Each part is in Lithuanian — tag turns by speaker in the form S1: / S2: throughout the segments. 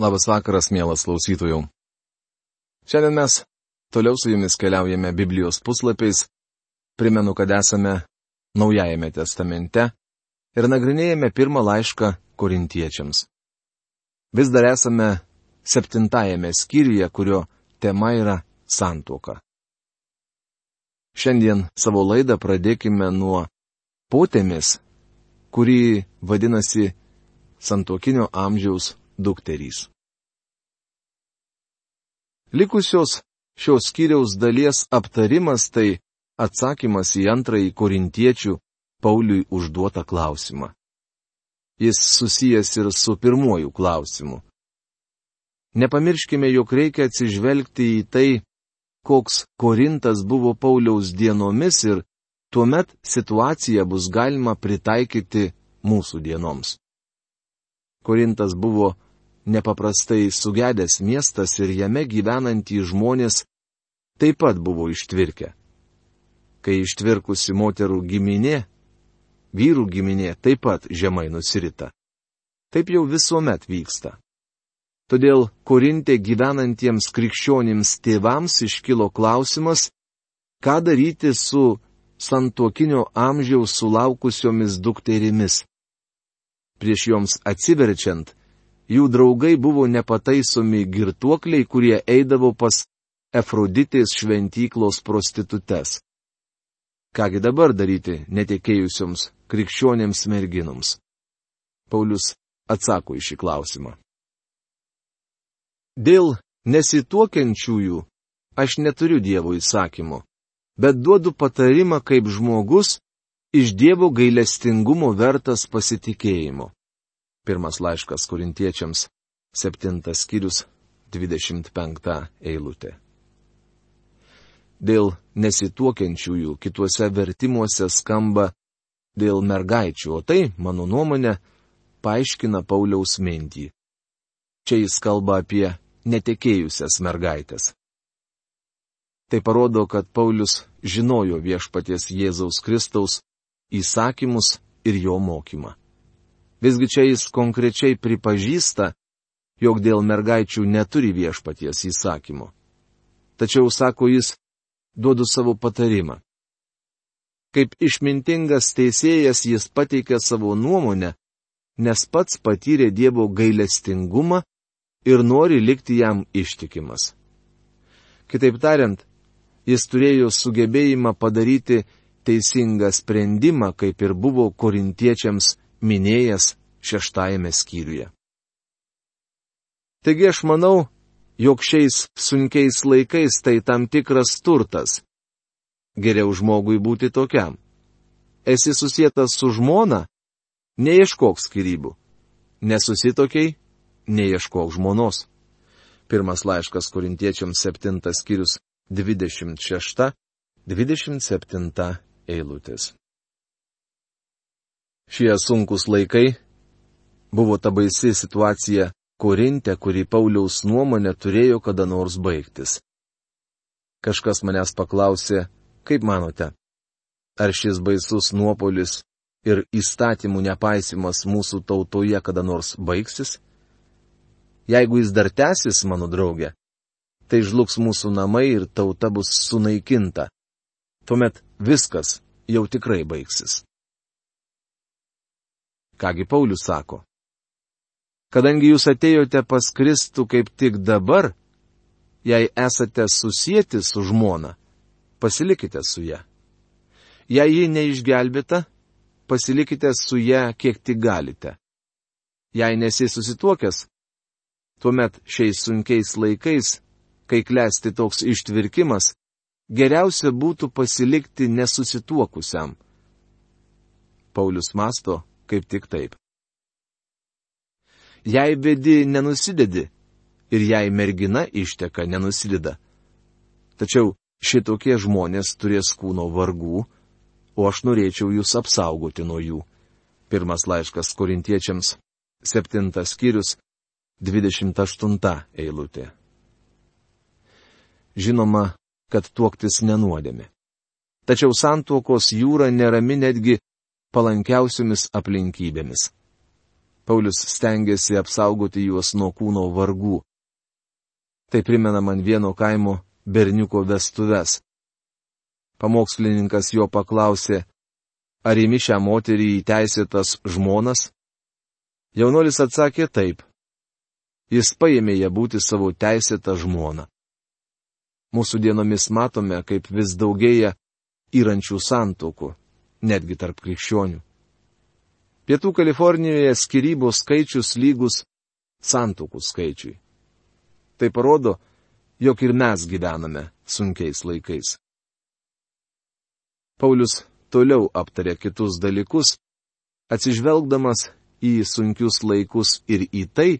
S1: Labas vakaras, mielas klausytojų. Šiandien mes toliau su jumis keliaujame Biblijos puslapiais. Primenu, kad esame Naujajame testamente ir nagrinėjame pirmą laišką korintiečiams. Vis dar esame septintajame skyriuje, kurio tema yra santuoka. Šiandien savo laidą pradėkime nuo potėmis, kurį vadinasi santuokinio amžiaus dukterys. Likusios šios skyriaus dalies aptarimas tai atsakymas į antrąjį korintiečių Pauliui užduotą klausimą. Jis susijęs ir su pirmuoju klausimu. Nepamirškime, jog reikia atsižvelgti į tai, koks Korintas buvo Pauliaus dienomis ir tuomet situaciją bus galima pritaikyti mūsų dienoms. Korintas buvo nepaprastai sugedęs miestas ir jame gyvenantys žmonės taip pat buvo ištvirkę. Kai ištvirkusi moterų giminė, vyrų giminė taip pat žemai nusirita. Taip jau visuomet vyksta. Todėl Korintė gyvenantiems krikščionims tėvams iškilo klausimas, ką daryti su santuokinio amžiaus sulaukusiomis dukterimis. Prieš joms atsiverčiant, jų draugai buvo nepataisomi girtuokliai, kurie eidavo pas Efroditės šventyklos prostitutes. Kągi dabar daryti netikėjusioms krikščionėms merginoms? Paulius atsako į šį klausimą. Dėl nesituokiančiųjų aš neturiu Dievo įsakymų, bet duodu patarimą kaip žmogus iš Dievo gailestingumo vertas pasitikėjimo. Pirmas laiškas korintiečiams, septintas skyrius, 25 eilutė. Dėl nesituokiančiųjų kituose vertimuose skamba dėl mergaičių, o tai, mano nuomonė, paaiškina Pauliaus mintį. Čia jis kalba apie netekėjusias mergaitės. Tai parodo, kad Paulius žinojo viešpaties Jėzaus Kristaus įsakymus ir jo mokymą. Visgi čia jis konkrečiai pripažįsta, jog dėl mergaičių neturi viešpaties įsakymų. Tačiau, sako jis, duodu savo patarimą. Kaip išmintingas teisėjas jis pateikė savo nuomonę, nes pats patyrė Dievo gailestingumą ir nori likti jam ištikimas. Kitaip tariant, jis turėjo sugebėjimą padaryti teisingą sprendimą, kaip ir buvo korintiečiams minėjęs šeštajame skyriuje. Taigi aš manau, jog šiais sunkiais laikais tai tam tikras turtas. Geriau žmogui būti tokiam. Esi susijęs su žmona, neieškok skirybų. Nesusitokiai, neieškok žmonos. Pirmas laiškas korintiečiams 7 skyrius 26-27 eilutės. Šie sunkus laikai buvo ta baisi situacija Korinte, kuri Pauliaus nuomonė turėjo kada nors baigtis. Kažkas manęs paklausė, kaip manote, ar šis baisus nuopolis ir įstatymų nepaisimas mūsų tautoje kada nors baigsis? Jeigu jis dar tęsis, mano draugė, tai žlugs mūsų namai ir tauta bus sunaikinta. Tuomet viskas jau tikrai baigsis. Kągi Paulius sako? Kadangi jūs atėjote pas Kristų kaip tik dabar, jei esate susijęti su žmona, pasilikite su ją. Jei ji neišgelbėta, pasilikite su ją kiek tik galite. Jei nesi susituokęs, tuomet šiais sunkiais laikais, kai klesti toks ištvirkimas, geriausia būtų pasilikti nesusituokusiam. Paulius masto, kaip tik taip. Jei vedi nenusidedi ir jei mergina išteka nenusideda. Tačiau šitokie žmonės turės kūno vargų, o aš norėčiau jūs apsaugoti nuo jų. Pirmas laiškas korintiečiams, septintas skyrius, 28 eilutė. Žinoma, kad tuoktis nenuodėmi. Tačiau santuokos jūra nerami netgi palankiausiomis aplinkybėmis. Paulius stengiasi apsaugoti juos nuo kūno vargų. Tai primena man vieno kaimo berniuko vestuves. Pamokslininkas jo paklausė, ar įmi šią moterį įteisėtas žmonas? Jaunolis atsakė taip. Jis paėmė ją būti savo teisėtą žmoną. Mūsų dienomis matome, kaip vis daugėja įrančių santokų, netgi tarp krikščionių. Pietų Kalifornijoje skirybų skaičius lygus santokų skaičiui. Tai parodo, jog ir mes gyvename sunkiais laikais. Paulius toliau aptarė kitus dalykus, atsižvelgdamas į sunkius laikus ir į tai,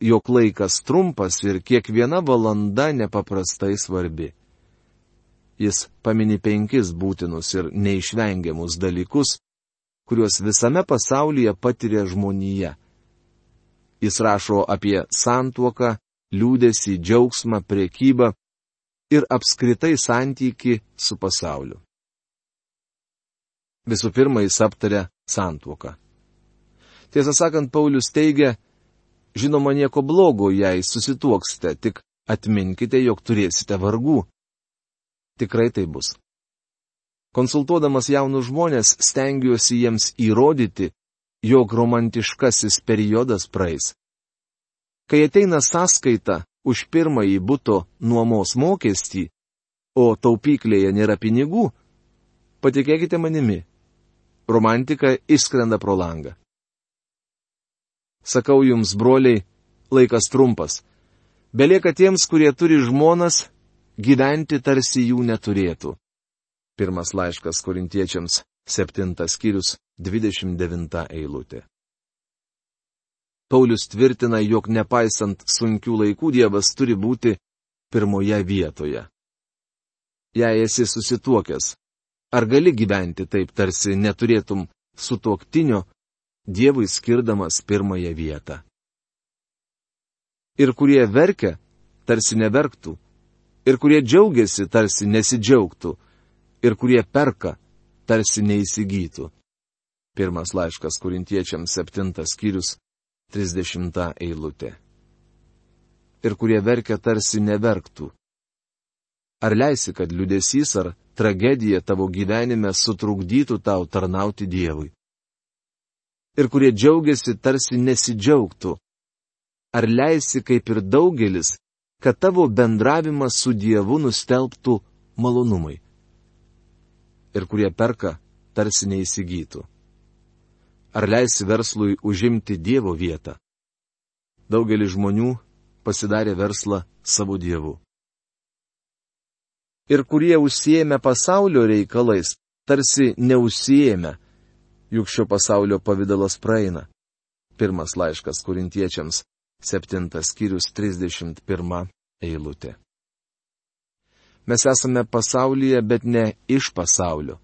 S1: jog laikas trumpas ir kiekviena valanda nepaprastai svarbi. Jis pamini penkis būtinus ir neišvengiamus dalykus, kuriuos visame pasaulyje patiria žmonija. Jis rašo apie santuoką, liūdėsi, džiaugsmą, priekybą ir apskritai santyki su pasauliu. Visų pirma, jis aptarė santuoką. Tiesą sakant, Paulius teigia, žinoma nieko blogo, jei susituoksite, tik atminkite, jog turėsite vargų. Tikrai tai bus. Konsultuodamas jaunus žmonės, stengiuosi jiems įrodyti, jog romantiškasis periodas praeis. Kai ateina sąskaita už pirmąjį būto nuomos mokestį, o taupyklėje nėra pinigų, patikėkite manimi, romantika išskrenda pro langą. Sakau jums, broliai, laikas trumpas. Belieka tiems, kurie turi žmonas, gyventi tarsi jų neturėtų. Pirmas laiškas korintiečiams, septintas skyrius, 29 eilutė. Paulius tvirtina, jog nepaisant sunkių laikų Dievas turi būti pirmoje vietoje. Jei esi susituokęs, ar gali gyventi taip, tarsi neturėtum sutuoktinio, Dievui skirdamas pirmąją vietą? Ir kurie verkia, tarsi neverktų, ir kurie džiaugiasi, tarsi nesidžiaugtų, ir kurie perka, tarsi neįsigytų. Pirmas laiškas kurintiečiams septintas skyrius 30 eilutė. Ir kurie verkia tarsi neverktų. Ar leisi, kad liudesys ar tragedija tavo gyvenime sutrukdytų tau tarnauti Dievui? Ir kurie džiaugiasi tarsi nesidžiaugtų. Ar leisi, kaip ir daugelis, kad tavo bendravimas su Dievu nustelbtų malonumai? Ir kurie perka, tarsi neįsigytų. Ar leisi verslui užimti Dievo vietą? Daugelis žmonių pasidarė verslą savo Dievu. Ir kurie užsiemė pasaulio reikalais, tarsi neusijėmė, juk šio pasaulio pavydalas praeina. Pirmas laiškas kurintiečiams, septintas skyrius 31 eilutė. Mes esame pasaulyje, bet ne iš pasaulio.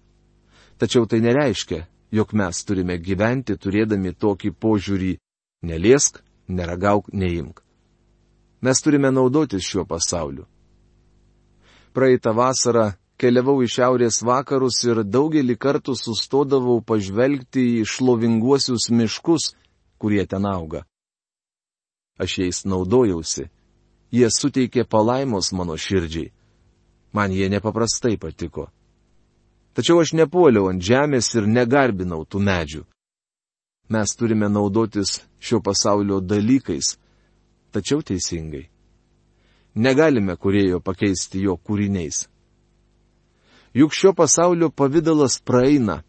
S1: Tačiau tai nereiškia, jog mes turime gyventi turėdami tokį požiūrį - neliesk, neragauk, neimk. Mes turime naudotis šiuo pasauliu. Praeitą vasarą keliavau į šiaurės vakarus ir daugelį kartų sustodavau pažvelgti į šlovinguosius miškus, kurie ten auga. Aš jais naudojausi. Jie suteikė palaimos mano širdžiai. Man jie nepaprastai patiko. Tačiau aš nepuoliau ant žemės ir negarbinau tų medžių. Mes turime naudotis šio pasaulio dalykais, tačiau teisingai. Negalime kurėjo pakeisti jo kūriniais. Juk šio pasaulio pavydalas praeina.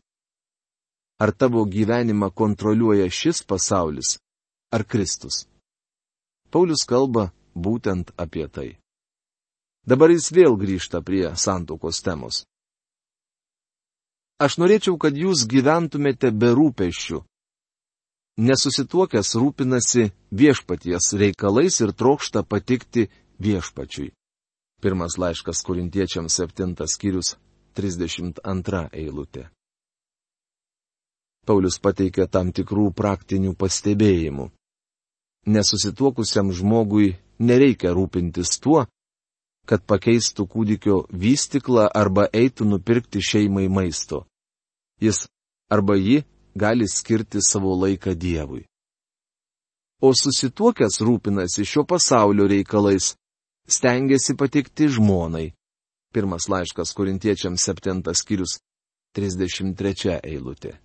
S1: Ar tavo gyvenimą kontroliuoja šis pasaulis, ar Kristus? Paulius kalba būtent apie tai. Dabar jis vėl grįžta prie santokos temos. Aš norėčiau, kad jūs gyventumėte be rūpeščių. Nesusituokęs rūpinasi viešpaties reikalais ir trokšta patikti viešpačiui. Pirmas laiškas kurintiečiams septintas skyrius 32 eilutė. Paulius pateikė tam tikrų praktinių pastebėjimų. Nesusituokusiam žmogui nereikia rūpintis tuo, kad pakeistų kūdikio vystiklą arba eitų nupirkti šeimai maisto. Jis arba ji gali skirti savo laiką Dievui. o susituokęs rūpinasi šio pasaulio reikalais, stengiasi patikti žmonai. Pirmas laiškas korintiečiams 7 skyrius 33 eilutė.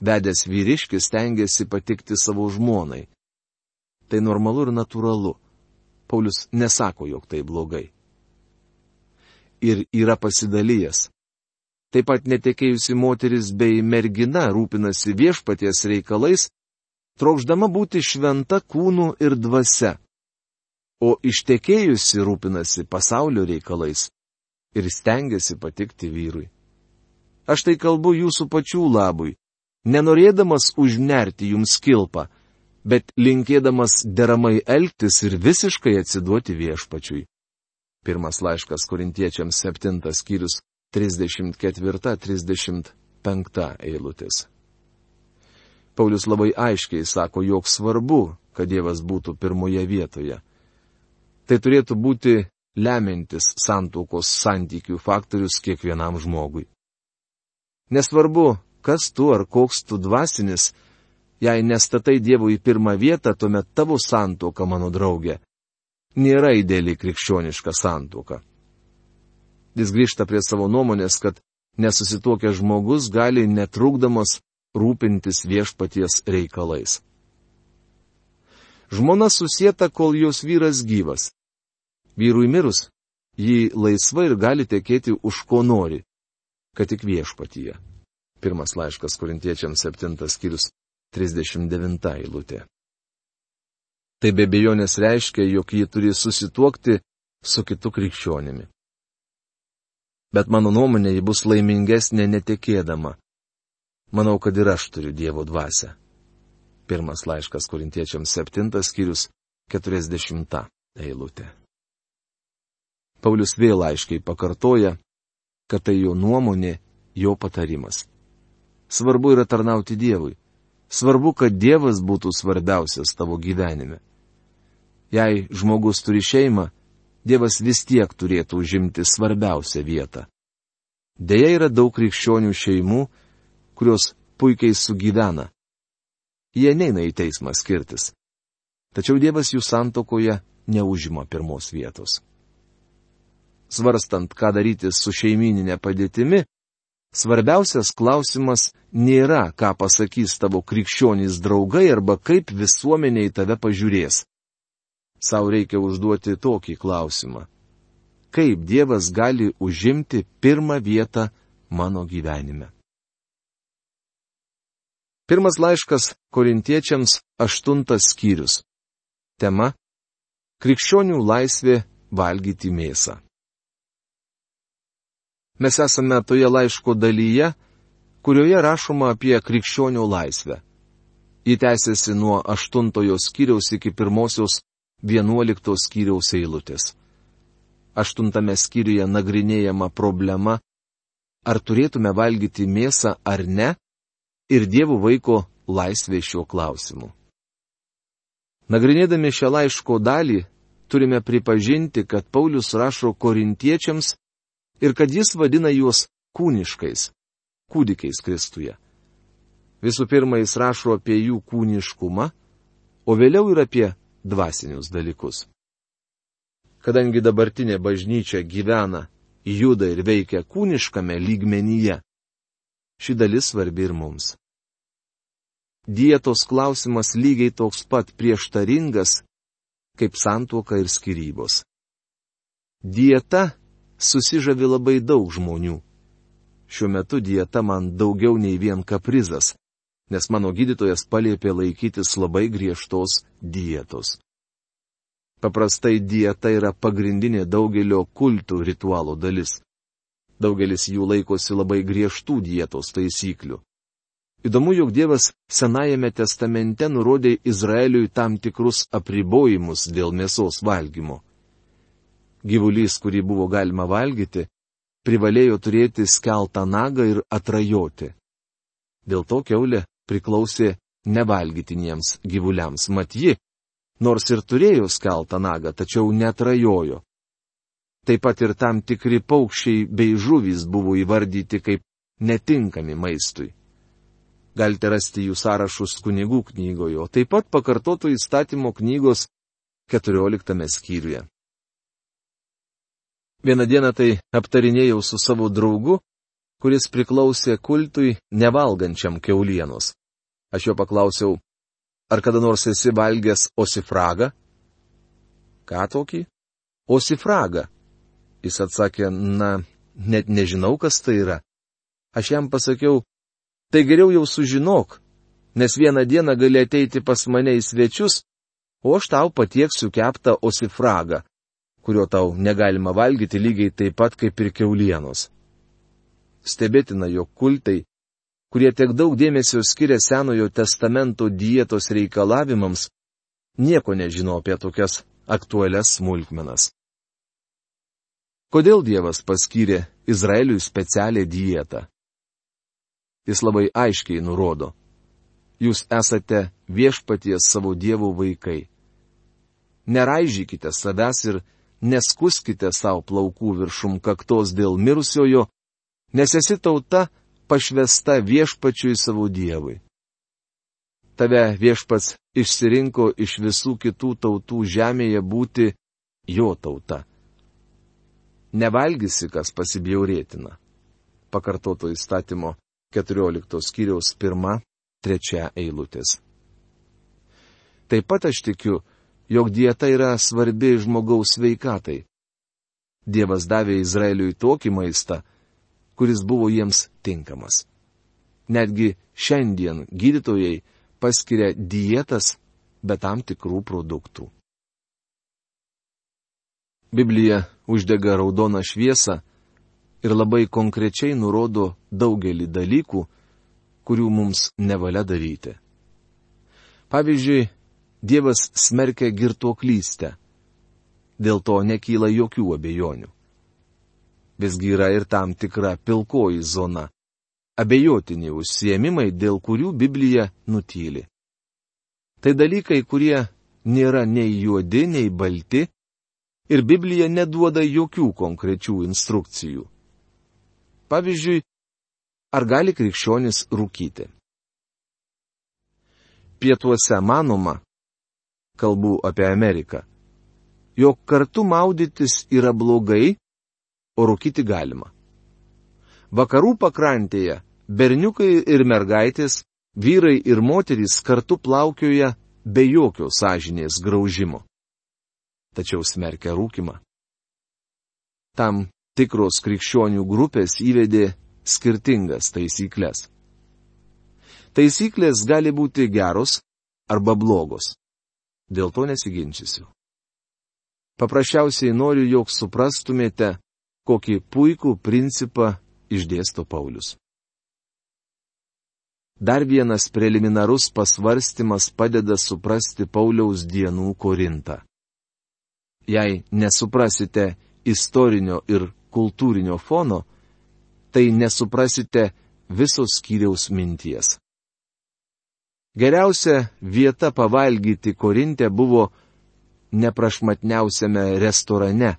S1: Vedęs vyriškis stengiasi patikti savo žmonai. Tai normalu ir natūralu. Paulius nesako, jog tai blogai. Ir yra pasidalijęs. Taip pat netekėjusi moteris bei mergina rūpinasi viešpaties reikalais, trokšdama būti šventa kūnu ir dvasia. O ištekėjusi rūpinasi pasaulio reikalais ir stengiasi patikti vyrui. Aš tai kalbu jūsų pačių labui, nenorėdamas užnerti jums kilpą, bet linkėdamas deramai elgtis ir visiškai atsiduoti viešpačiui. Pirmas laiškas korintiečiams 7 skyrius 34-35 eilutės. Paulius labai aiškiai sako, jog svarbu, kad Dievas būtų pirmoje vietoje. Tai turėtų būti lemintis santokos santykių faktorius kiekvienam žmogui. Nesvarbu, kas tu ar koks tu dvasinis, jei nestatai Dievui į pirmą vietą, tuomet tavo santoka, mano draugė, nėra ideali krikščioniška santoka. Jis grįžta prie savo nuomonės, kad nesusituokęs žmogus gali netrukdamas rūpintis viešpaties reikalais. Žmona susieta, kol jos vyras gyvas. Vyrui mirus, jį laisva ir gali tekėti už ko nori, kad tik viešpatyje. Pirmas laiškas korintiečiams 7 skyrius 39 eilutė. Tai be bejonės reiškia, jog ji turi susituokti su kitu krikščionimi. Bet mano nuomonė, ji bus laimingesnė netekėdama, Manau, kad ir aš turiu Dievo dvasę. Pirmas laiškas korintiečiams 7 skyrius 40 eilutė. Paulius vėl aiškiai pakartoja, kad tai jo nuomonė, jo patarimas. Svarbu yra tarnauti Dievui. Svarbu, kad Dievas būtų svarbiausias tavo gyvenime. Jei žmogus turi šeimą, Dievas vis tiek turėtų užimti svarbiausią vietą. Deja yra daug krikščionių šeimų, kurios puikiai sugyvena. Jie neina į teismą skirtis. Tačiau Dievas jų santokoje neužima pirmos vietos. Svarstant, ką daryti su šeimininė padėtimi, svarbiausias klausimas nėra, ką pasakys tavo krikščionys draugai arba kaip visuomenė į tave pažiūrės. Sau reikia užduoti tokį klausimą. Kaip Dievas gali užimti pirmą vietą mano gyvenime? Pirmas laiškas korintiečiams aštuntas skyrius. Tema - Krikščionių laisvė valgyti mėsą. Mes esame toje laiško dalyje, kurioje rašoma apie krikščionių laisvę. Ji tęsiasi nuo aštuntojo skyriaus iki pirmosios vienuoliktos skyriaus eilutės. Aštuntame skyriuje nagrinėjama problema, ar turėtume valgyti mėsą ar ne, ir Dievo vaiko laisvė šiuo klausimu. Nagrinėdami šią laiško dalį, turime pripažinti, kad Paulius rašo korintiečiams ir kad jis vadina juos kūniškais, kūdikiais Kristuje. Visų pirma, jis rašo apie jų kūniškumą, o vėliau ir apie dvasinius dalykus. Kadangi dabartinė bažnyčia gyvena, juda ir veikia kūniškame lygmenyje, Ši dalis svarbi ir mums. Dietos klausimas lygiai toks pat prieštaringas, kaip santuoka ir skirybos. Dieta susižavi labai daug žmonių. Šiuo metu dieta man daugiau nei vien kaprizas, nes mano gydytojas paliepė laikytis labai griežtos dietos. Paprastai dieta yra pagrindinė daugelio kultų ritualo dalis. Daugelis jų laikosi labai griežtų dietos taisyklių. Įdomu, jog Dievas Senajame testamente nurodė Izraeliui tam tikrus apribojimus dėl mėsos valgymo. Gyvulys, kurį buvo galima valgyti, privalėjo turėti skeltą nagą ir atrajoti. Dėl to keulė priklausė nevalgytiniems gyvuliams. Mat ji, nors ir turėjo skeltą nagą, tačiau netrajojo. Taip pat ir tam tikri paukščiai bei žuvys buvo įvardyti kaip netinkami maistui. Galite rasti jų sąrašus kunigų knygoje, o taip pat pakartoto įstatymo knygos 14 skyriuje. Vieną dieną tai aptarinėjau su savo draugu, kuris priklausė kultui nevalgančiam keulienos. Aš jo paklausiau, ar kada nors esi valgęs osifragą? Ką tokį? Osifragą. Jis atsakė, na, net nežinau, kas tai yra. Aš jam pasakiau, tai geriau jau sužinok, nes vieną dieną gali ateiti pas mane į svečius, o aš tau patieksiu keptą osifragą, kurio tau negalima valgyti lygiai taip pat kaip ir keulienos. Stebėtina, jog kultai, kurie tiek daug dėmesio skiria Senojo testamento dietos reikalavimams, nieko nežino apie tokias aktualias smulkmenas. Kodėl Dievas paskyrė Izraeliui specialią dietą? Jis labai aiškiai nurodo. Jūs esate viešpaties savo dievų vaikai. Neraižykite savęs ir neskuskite savo plaukų viršum kaktos dėl mirusiojo, nes esi tauta pašvesta viešpačiui savo dievui. Tave viešpats išsirinko iš visų kitų tautų žemėje būti jo tauta nevalgysi, kas pasibjaurėtina. Pakartoto įstatymo 14 skyriaus 1-3 eilutės. Taip pat aš tikiu, jog dieta yra svarbi žmogaus sveikatai. Dievas davė Izraeliui tokį maistą, kuris buvo jiems tinkamas. Netgi šiandien gydytojai paskiria dietas be tam tikrų produktų. Biblija uždega raudoną šviesą ir labai konkrečiai nurodo daugelį dalykų, kurių mums nevalia daryti. Pavyzdžiui, Dievas smerkia girtuoklystę. Dėl to nekyla jokių abejonių. Visgi yra ir tam tikra pilkoji zona. Abejotini užsiemimai, dėl kurių Biblija nutyli. Tai dalykai, kurie nėra nei juodi, nei balti, ir Biblija neduoda jokių konkrečių instrukcijų. Pavyzdžiui, ar gali krikščionis rūkyti? Pietuose manoma, kalbu apie Ameriką, jog kartu maudytis yra blogai, o rūkyti galima. Vakarų pakrantėje berniukai ir mergaitės, vyrai ir moterys kartu plaukioja be jokio sąžinės graužimo tačiau smerkia rūkimą. Tam tikros krikščionių grupės įvedė skirtingas taisyklės. Taisyklės gali būti geros arba blogos. Dėl to nesiginčysiu. Paprasčiausiai noriu, jog suprastumėte, kokį puikų principą išdėsto Paulius. Dar vienas preliminarus pasvarstymas padeda suprasti Pauliaus dienų Korintą jei nesuprasite istorinio ir kultūrinio fono, tai nesuprasite visos skyriaus minties. Geriausia vieta pavalgyti Korinte buvo neprašmatniausiame restorane.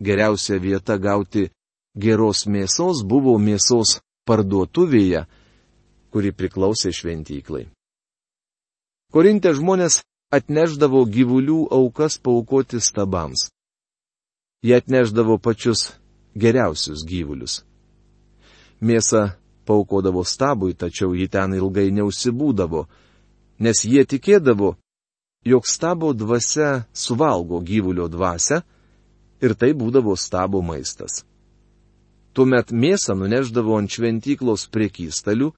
S1: Geriausia vieta gauti geros mėsos buvo mėsos parduotuvėje, kuri priklausė šventyklai. Korinte žmonės atneždavo gyvulių aukas paukoti stabams. Jie atneždavo pačius geriausius gyvulius. Mėsą paukodavo stabui, tačiau ji ten ilgai neužsibūdavo, nes jie tikėdavo, jog stabo dvasia suvalgo gyvulio dvasę ir tai būdavo stabo maistas. Tuomet mėsą nuneždavo ant šventyklos priekystalių,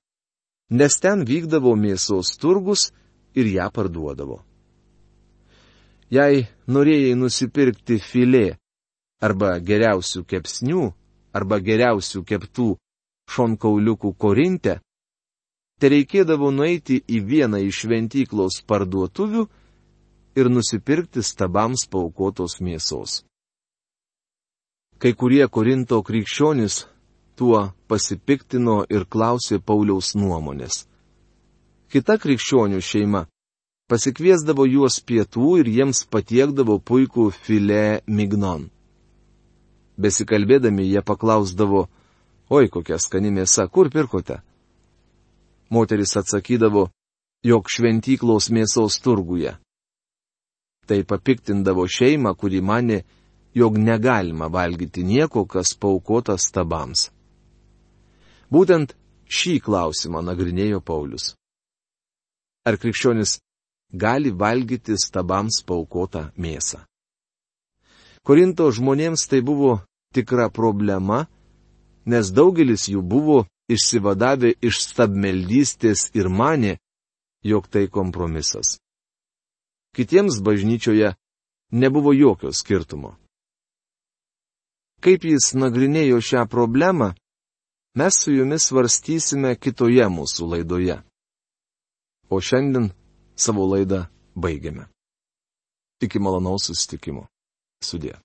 S1: nes ten vykdavo mėsos turgus ir ją parduodavo. Jei norėjai nusipirkti filė arba geriausių kepsnių arba geriausių keptų šonkauliukų korinte, te reikėdavo nueiti į vieną iš šventyklos parduotuvių ir nusipirkti stabams paukotos mėsos. Kai kurie Korinto krikščionys tuo pasipiktino ir klausė Pauliaus nuomonės. Kita krikščionių šeima pasikviesdavo juos pietų ir jiems patiekdavo puikų filė mignon. Besikalbėdami jie paklausdavo, oi kokia skani mėsa, kur pirkote? moteris atsakydavo, jog šventyklos mėsos turguje. Tai papiktindavo šeimą, kuri mane, jog negalima valgyti nieko, kas paukota stabams. Būtent šį klausimą nagrinėjo Paulius. Ar krikščionis gali valgyti stabams paukotą mėsą? Korinto žmonėms tai buvo tikra problema, nes daugelis jų buvo išsivadavę iš stabmeldystės ir mane, jog tai kompromisas. Kitiems bažnyčioje nebuvo jokio skirtumo. Kaip jis nagrinėjo šią problemą, mes su jumis svarstysime kitoje mūsų laidoje. O šiandien savo laidą baigiame. Iki malonaus susitikimo. Sudė.